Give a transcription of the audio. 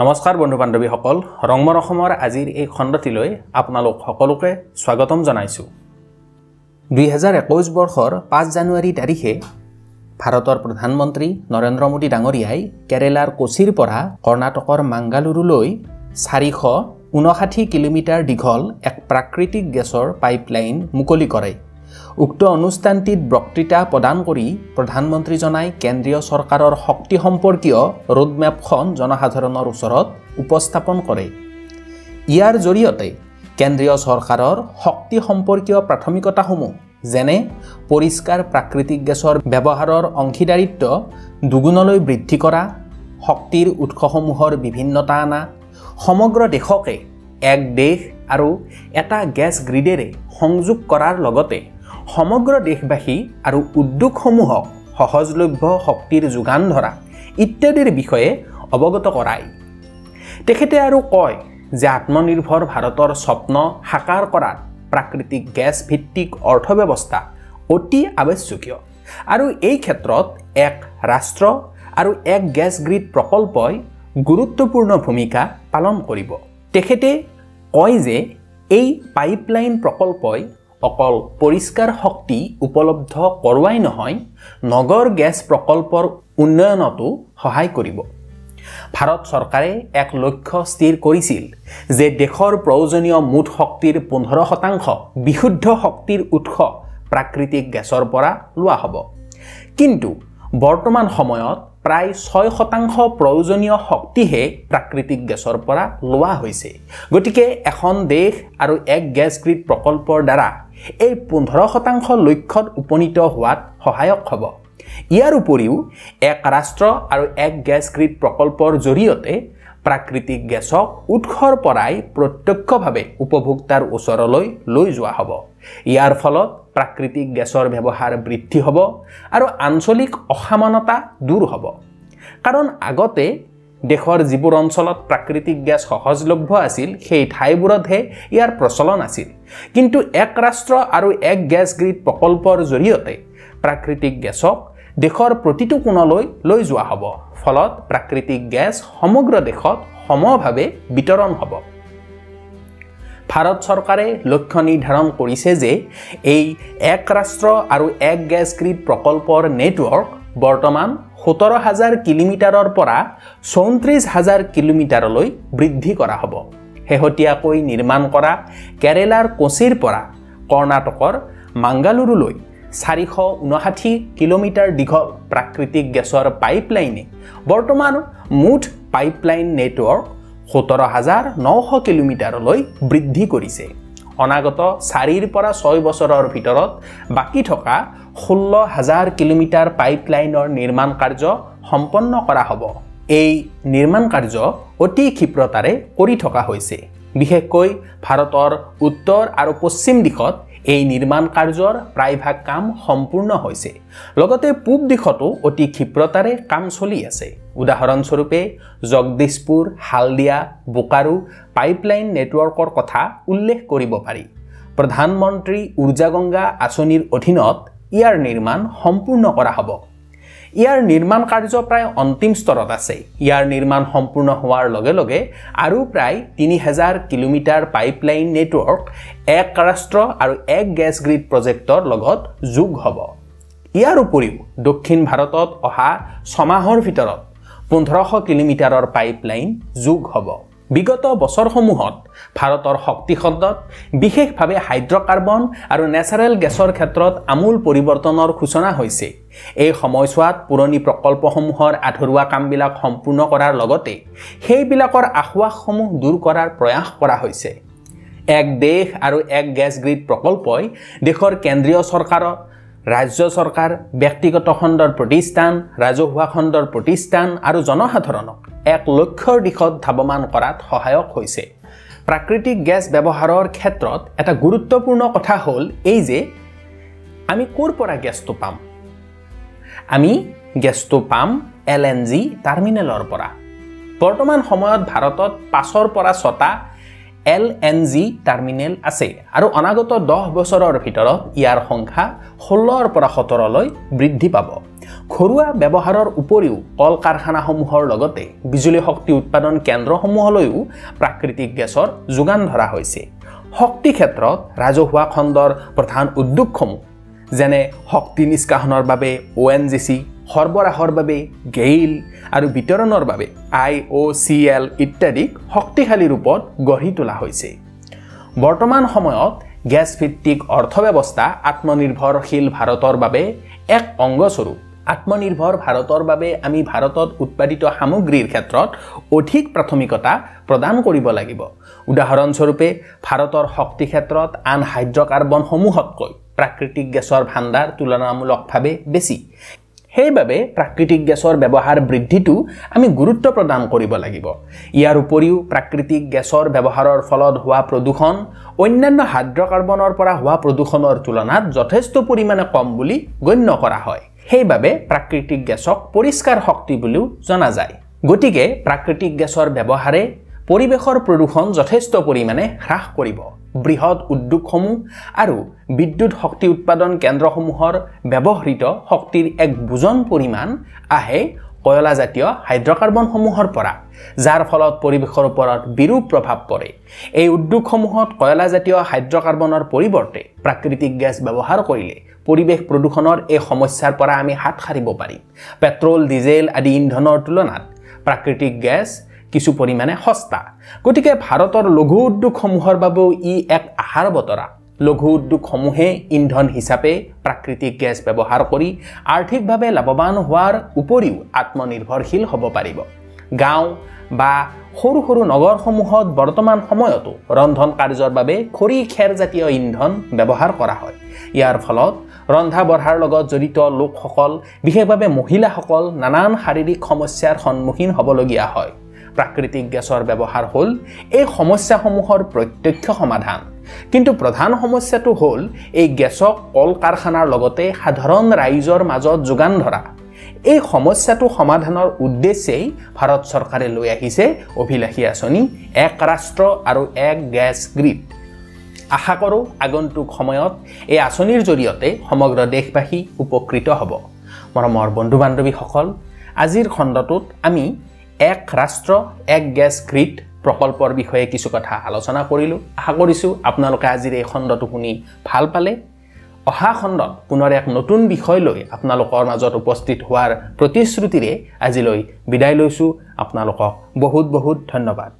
নমস্কাৰ বন্ধু বান্ধৱীসকল ৰংমন অসমৰ আজিৰ এই খণ্ডটিলৈ আপোনালোক সকলোকে স্বাগতম জনাইছোঁ। দুহেজাৰ একৈছ বৰ্ষৰ পাঁচ জানুৱাৰী তাৰিখে ভাৰতৰ প্ৰধানমন্ত্ৰী নৰেন্দ্ৰ মোদী ডাঙৰীয়াই কেৰেলাৰ কোচিৰ পৰা কৰ্ণাটকৰ মাংগালুৰুলৈ চাৰিশ ঊনষাঠি কিলোমিটাৰ দীঘল এক প্ৰাকৃতিক গেছৰ পাইপলাইন মুকলি কৰে। উক্ত অনুষ্ঠানটিত বক্তৃতা প্ৰদান কৰি প্ৰধানমন্ত্ৰীজনাই কেন্দ্ৰীয় চৰকাৰৰ শক্তি সম্পৰ্কীয় ৰোডমেপখন জনসাধাৰণৰ ওচৰত উপস্থাপন কৰে। ইয়াৰ জৰিয়তে কেন্দ্ৰীয় চৰকাৰৰ শক্তি সম্পৰ্কীয় প্ৰাথমিকতাসমূহ যেনে পৰিষ্কাৰ প্ৰাকৃতিক গেছৰ ব্যৱহাৰৰ অংশীদাৰিত্ব দুগুণলৈ বৃদ্ধি কৰা শক্তিৰ উৎসসমূহৰ বিভিন্নতা অনা সমগ্ৰ দেশকে এক দেশ আৰু এটা গেছ গ্ৰীডেৰে সংযোগ কৰাৰ লগতে সমগ্ৰ দেশবাসী আৰু উদ্যোগসমূহক সহজলভ্য শক্তিৰ যোগান ধৰা ইত্যাদিৰ বিষয়ে অৱগত কৰায় তেখেতে আৰু কয় যে আত্মনিৰ্ভৰ ভাৰতৰ স্বপ্ন সাকাৰ কৰাত প্ৰাকৃতিক গেছ ভিত্তিক অৰ্থব্যৱস্থা অতি আৱশ্যকীয় আৰু এই ক্ষেত্ৰত এক ৰাষ্ট্ৰ আৰু এক গেছ গ্ৰীড প্ৰকল্পই গুৰুত্বপূৰ্ণ ভূমিকা পালন কৰিব। তেখেতে কয় যে এই পাইপলাইন প্ৰকল্পই অকল পৰিষ্কাৰ শক্তি উপলব্ধ কৰোৱাই নহয় নগৰ গেছ প্ৰকল্পৰ উন্নয়নতো সহায় কৰিব। ভাৰত চৰকাৰে এক লক্ষ্য স্থিৰ কৰিছিল যে দেশৰ প্ৰয়োজনীয় মুঠ শক্তিৰ পোন্ধৰ শতাংশ বিশুদ্ধ শক্তিৰ উৎস প্ৰাকৃতিক গেছৰ পৰা লোৱা হ'ব। কিন্তু বৰ্তমান সময়ত প্ৰায় ছয় শতাংশ প্ৰয়োজনীয় শক্তিহে প্ৰাকৃতিক গেছৰ পৰা লোৱা হৈছে। গতিকে এখন দেশ আৰু এক গেছ গ্ৰীড প্ৰকল্পৰ দ্বাৰা এই পোন্ধৰ শতাংশ লক্ষ্যত উপনীত হোৱাত সহায়ক হ'ব। ইয়াৰ উপৰিও এক ৰাষ্ট্ৰ আৰু এক গেছ গ্ৰীড প্ৰকল্পৰ জৰিয়তে প্ৰাকৃতিক গেছক উৎসৰ পৰাই প্ৰত্যক্ষভাৱে উপভোক্তাৰ ওচৰলৈ লৈ যোৱা হ'ব। ইয়াৰ ফলত প্ৰাকৃতিক গেছৰ ব্যৱহাৰ বৃদ্ধি হ'ব আৰু আঞ্চলিক অসমানতা দূৰ হ'ব। কাৰণ আগতে দেশৰ যিবোৰ অঞ্চলত প্ৰাকৃতিক গেছ সহজলভ্য আছিল সেই ঠাইবোৰতহে ইয়াৰ প্ৰচলন আছিল। কিন্তু এক ৰাষ্ট্ৰ আৰু এক গেছ গ্ৰীড প্ৰকল্পৰ জৰিয়তে প্ৰাকৃতিক গেছক দেশৰ প্ৰতিটো কোণলৈ লৈ যোৱা হ'ব। ফলত প্ৰাকৃতিক গেছ সমগ্ৰ দেশত সমভাৱে বিতৰণ হ'ব। ভাৰত চৰকাৰে লক্ষ্য নিৰ্ধাৰণ কৰিছে যে এই এক ৰাষ্ট্ৰ আৰু এক গেছ গ্ৰীড প্ৰকল্পৰ নেটৱৰ্ক বৰ্তমান সোতৰ হাজাৰ কিলোমিটাৰৰ পৰা চৌত্ৰিছ হাজাৰ কিলোমিটাৰলৈ বৃদ্ধি কৰা হ'ব। শেহতীয়াকৈ নিৰ্মাণ কৰা কেৰেলাৰ কোচিৰ পৰা কৰ্ণাটকৰ মাংগালুৰুলৈ চাৰিশ ঊনষাঠি কিলোমিটাৰ দীঘল প্ৰাকৃতিক গেছৰ পাইপলাইনে বৰ্তমান মুঠ পাইপলাইন নেটৱৰ্ক সোতৰ হাজাৰ নশ কিলোমিটাৰলৈ বৃদ্ধি কৰিছে। অনাগত চাৰিৰ পৰা ছয় বছৰৰ ভিতৰত বাকী থকা ষোল্ল হাজাৰ কিলোমিটাৰ পাইপলাইনৰ নিৰ্মাণ কাৰ্য সম্পন্ন কৰা হ'ব। এই নিৰ্মাণ কাৰ্য অতি ক্ষীপ্ৰতাৰে কৰি থকা হৈছে। বিশেষকৈ ভাৰতৰ উত্তৰ আৰু পশ্চিম দিশত এই নিৰ্মাণ কাৰ্যৰ প্ৰায়ভাগ কাম সম্পূৰ্ণ হৈছে। লগতে পূব দিশতো অতি ক্ষীপ্ৰতাৰে কাম চলি আছে। উদাহৰণস্বৰূপে জগদীশপুৰ হালদিয়া বোকাৰো পাইপলাইন নেটৱৰ্কৰ কথা উল্লেখ কৰিব পাৰি। প্ৰধানমন্ত্ৰী উৰ্জা গংগা আঁচনিৰ অধীনত ইয়াৰ নিৰ্মাণ সম্পূৰ্ণ কৰা হ'ব। ইয়াৰ নিৰ্মাণ কাৰ্য প্ৰায় অন্তিম স্তৰত আছে। ইয়াৰ নিৰ্মাণ সম্পূৰ্ণ হোৱাৰ লগে লগে আৰু প্ৰায় তিনি হাজাৰ কিলোমিটাৰ পাইপলাইন নেটৱৰ্ক এক ৰাষ্ট্ৰ আৰু এক গেছ গ্ৰীড প্ৰজেক্টৰ লগত যোগ হ'ব। ইয়াৰ উপৰিও দক্ষিণ ভাৰতত অহা ছমাহৰ ভিতৰত পোন্ধৰশ কিলোমিটাৰৰ পাইপলাইন যোগ হ'ব। বিগত বছৰসমূহত ভাৰতৰ শক্তি খণ্ডত বিশেষভাৱে হাইড্ৰকাৰ্বন আৰু নেচাৰেল গেছৰ ক্ষেত্ৰত আমূল পৰিৱৰ্তনৰ সূচনা হৈছে। এই সময়ছোৱাত পুৰণি প্ৰকল্পসমূহৰ আধৰুৱা কামবিলাক সম্পূৰ্ণ কৰাৰ লগতে সেইবিলাকৰ আসোৱাসসমূহ দূৰ কৰাৰ প্ৰয়াস কৰা হৈছে। এক দেশ আৰু এক গেছ গ্ৰীড প্ৰকল্পই দেশৰ কেন্দ্ৰীয় চৰকাৰৰ ৰাজ্য চৰকাৰ ব্যক্তিগত খণ্ডৰ প্ৰতিষ্ঠান ৰাজহুৱা খণ্ডৰ প্ৰতিষ্ঠান আৰু জনসাধাৰণক এক লক্ষ্যৰ দিশত ধাৱমান কৰাত সহায়ক হৈছে। প্ৰাকৃতিক গেছ ব্যৱহাৰৰ ক্ষেত্ৰত এটা গুৰুত্বপূৰ্ণ কথা হ'ল এই যে আমি ক'ৰ পৰা গেছটো পাম? আমি গেছটো পাম এল এন জি টাৰ্মিনেলৰ পৰা। বৰ্তমান সময়ত ভাৰতত পাঁচৰ পৰা ছটা এল এন জি টাৰ্মিনেল আছে। আৰু অনাগত দহ বছৰৰ ভিতৰত ইয়াৰ সংখ্যা ষোল্লৰ পৰা সোতৰলৈ বৃদ্ধি পাব। ঘৰুৱা ব্যৱহাৰৰ উপৰিও কল কাৰখানাসমূহৰ লগতে বিজুলী শক্তি উৎপাদন কেন্দ্ৰসমূহলৈও প্ৰাকৃতিক গেছৰ যোগান ধৰা হৈছে। শক্তি ক্ষেত্ৰত ৰাজহুৱা খণ্ডৰ প্ৰধান উদ্যোগসমূহ যেনে শক্তি নিষ্কাশনৰ বাবে অ' এন জি চি সৰবৰাহৰ বাবে গেইল আৰু বিতৰণৰ বাবে আই অ' চি এল ইত্যাদিক শক্তিশালী ৰূপত গঢ়ি তোলা হৈছে। বৰ্তমান সময়ত গেছ ভিত্তিক অৰ্থব্যৱস্থা আত্মনিৰ্ভৰশীল ভাৰতৰ বাবে এক অংগস্বৰূপ। আত্মনিৰ্ভৰ ভাৰতৰ বাবে আমি ভাৰতত উৎপাদিত সামগ্ৰীৰ ক্ষেত্ৰত অধিক প্ৰাথমিকতা প্ৰদান কৰিব লাগিব। উদাহৰণস্বৰূপে ভাৰতৰ শক্তি ক্ষেত্ৰত আন হাইড্ৰকাৰ্বনসমূহতকৈ প্ৰাকৃতিক গেছৰ ভাণ্ডাৰ তুলনামূলকভাৱে বেছি। সেইবাবে প্ৰাকৃতিক গেছৰ ব্যৱহাৰ বৃদ্ধিটো আমি গুৰুত্ব প্ৰদান কৰিব লাগিব। ইয়াৰ উপৰিও প্ৰাকৃতিক গেছৰ ব্যৱহাৰৰ ফলত হোৱা প্ৰদূষণ অন্যান্য হাইড্ৰকাৰ্বনৰ পৰা হোৱা প্ৰদূষণৰ তুলনাত যথেষ্ট পৰিমাণে কম বুলি গণ্য কৰা হয়। সেইবাবে প্ৰাকৃতিক গেছক পৰিষ্কাৰ শক্তি বুলিও জনা যায়। গতিকে প্ৰাকৃতিক গেছৰ ব্যৱহাৰে পৰিৱেশৰ প্ৰদূষণ যথেষ্ট পৰিমাণে হ্ৰাস কৰিব। বৃহৎ উদ্যোগসমূহ আৰু বিদ্যুৎ শক্তি উৎপাদন কেন্দ্ৰসমূহৰ ব্যৱহৃত শক্তিৰ এক বুজন পৰিমাণ আহে কয়লাজাতীয় হাইড্ৰকাৰ্বনসমূহৰ পৰা যাৰ ফলত পৰিৱেশৰ ওপৰত বিৰূপ প্ৰভাৱ পৰে। এই উদ্যোগসমূহত কয়লাজাতীয় হাইড্ৰকাৰ্বনৰ পৰিৱৰ্তে প্ৰাকৃতিক গেছ ব্যৱহাৰ কৰিলে পৰিৱেশ প্ৰদূষণৰ এই সমস্যাৰ পৰা আমি হাত সাৰিব পাৰিম পেট্ৰল ডিজেল আদি ইন্ধনৰ তুলনাত প্ৰাকৃতিক গেছ কিছু পৰিমাণে সস্তা। গতিকে ভাৰতৰ লঘু উদ্যোগসমূহৰ বাবেও ই এক আহাৰ বতৰা। লঘু উদ্যোগসমূহে ইন্ধন হিচাপে প্ৰাকৃতিক গেছ ব্যৱহাৰ কৰি আৰ্থিকভাৱে লাভৱান হোৱাৰ উপৰিও আত্মনিৰ্ভৰশীল হ'ব পাৰিব। গাঁও বা সৰু সৰু নগৰসমূহত বৰ্তমান সময়তো ৰন্ধন কাৰ্যৰ বাবে খৰি খেৰজাতীয় ইন্ধন ব্যৱহাৰ কৰা হয়। ইয়াৰ ফলত ৰন্ধা বঢ়াৰ লগত জড়িত লোকসকল বিশেষভাৱে মহিলাসকল নানান শাৰীৰিক সমস্যাৰ সন্মুখীন হ'বলগীয়া হয়। প্ৰাকৃতিক গেছৰ ব্যৱহাৰ হ'ল এই সমস্যাসমূহৰ প্ৰত্যক্ষ সমাধান। কিন্তু প্ৰধান সমস্যাটো হ'ল এই গেছক কল কাৰখানাৰ লগতে সাধাৰণ ৰাইজৰ মাজত যোগান ধৰা। এই সমস্যাটো সমাধানৰ উদ্দেশ্যেই ভাৰত চৰকাৰে লৈ আহিছে অভিলাষী আঁচনি এক ৰাষ্ট্ৰ আৰু এক গেছ গ্ৰীড। আশা কৰোঁ আগন্তুক সময়ত এই আঁচনিৰ জৰিয়তে সমগ্ৰ দেশবাসী উপকৃত হ'ব। মৰমৰ বন্ধু বান্ধৱীসকল আজিৰ খণ্ডটোত আমি এক ৰাষ্ট্ৰ এক গেছ গ্ৰীড প্ৰকল্পৰ বিষয়ে কিছু কথা আলোচনা কৰিলোঁ। আশা কৰিছোঁ আপোনালোকে আজিৰ এই খণ্ডটো শুনি ভাল পালে। অহা খণ্ডত পুনৰ এক নতুন বিষয় লৈ আপোনালোকৰ মাজত উপস্থিত হোৱাৰ প্ৰতিশ্ৰুতিৰে আজিলৈ বিদায় লৈছোঁ। আপোনালোকক বহুত বহুত ধন্যবাদ।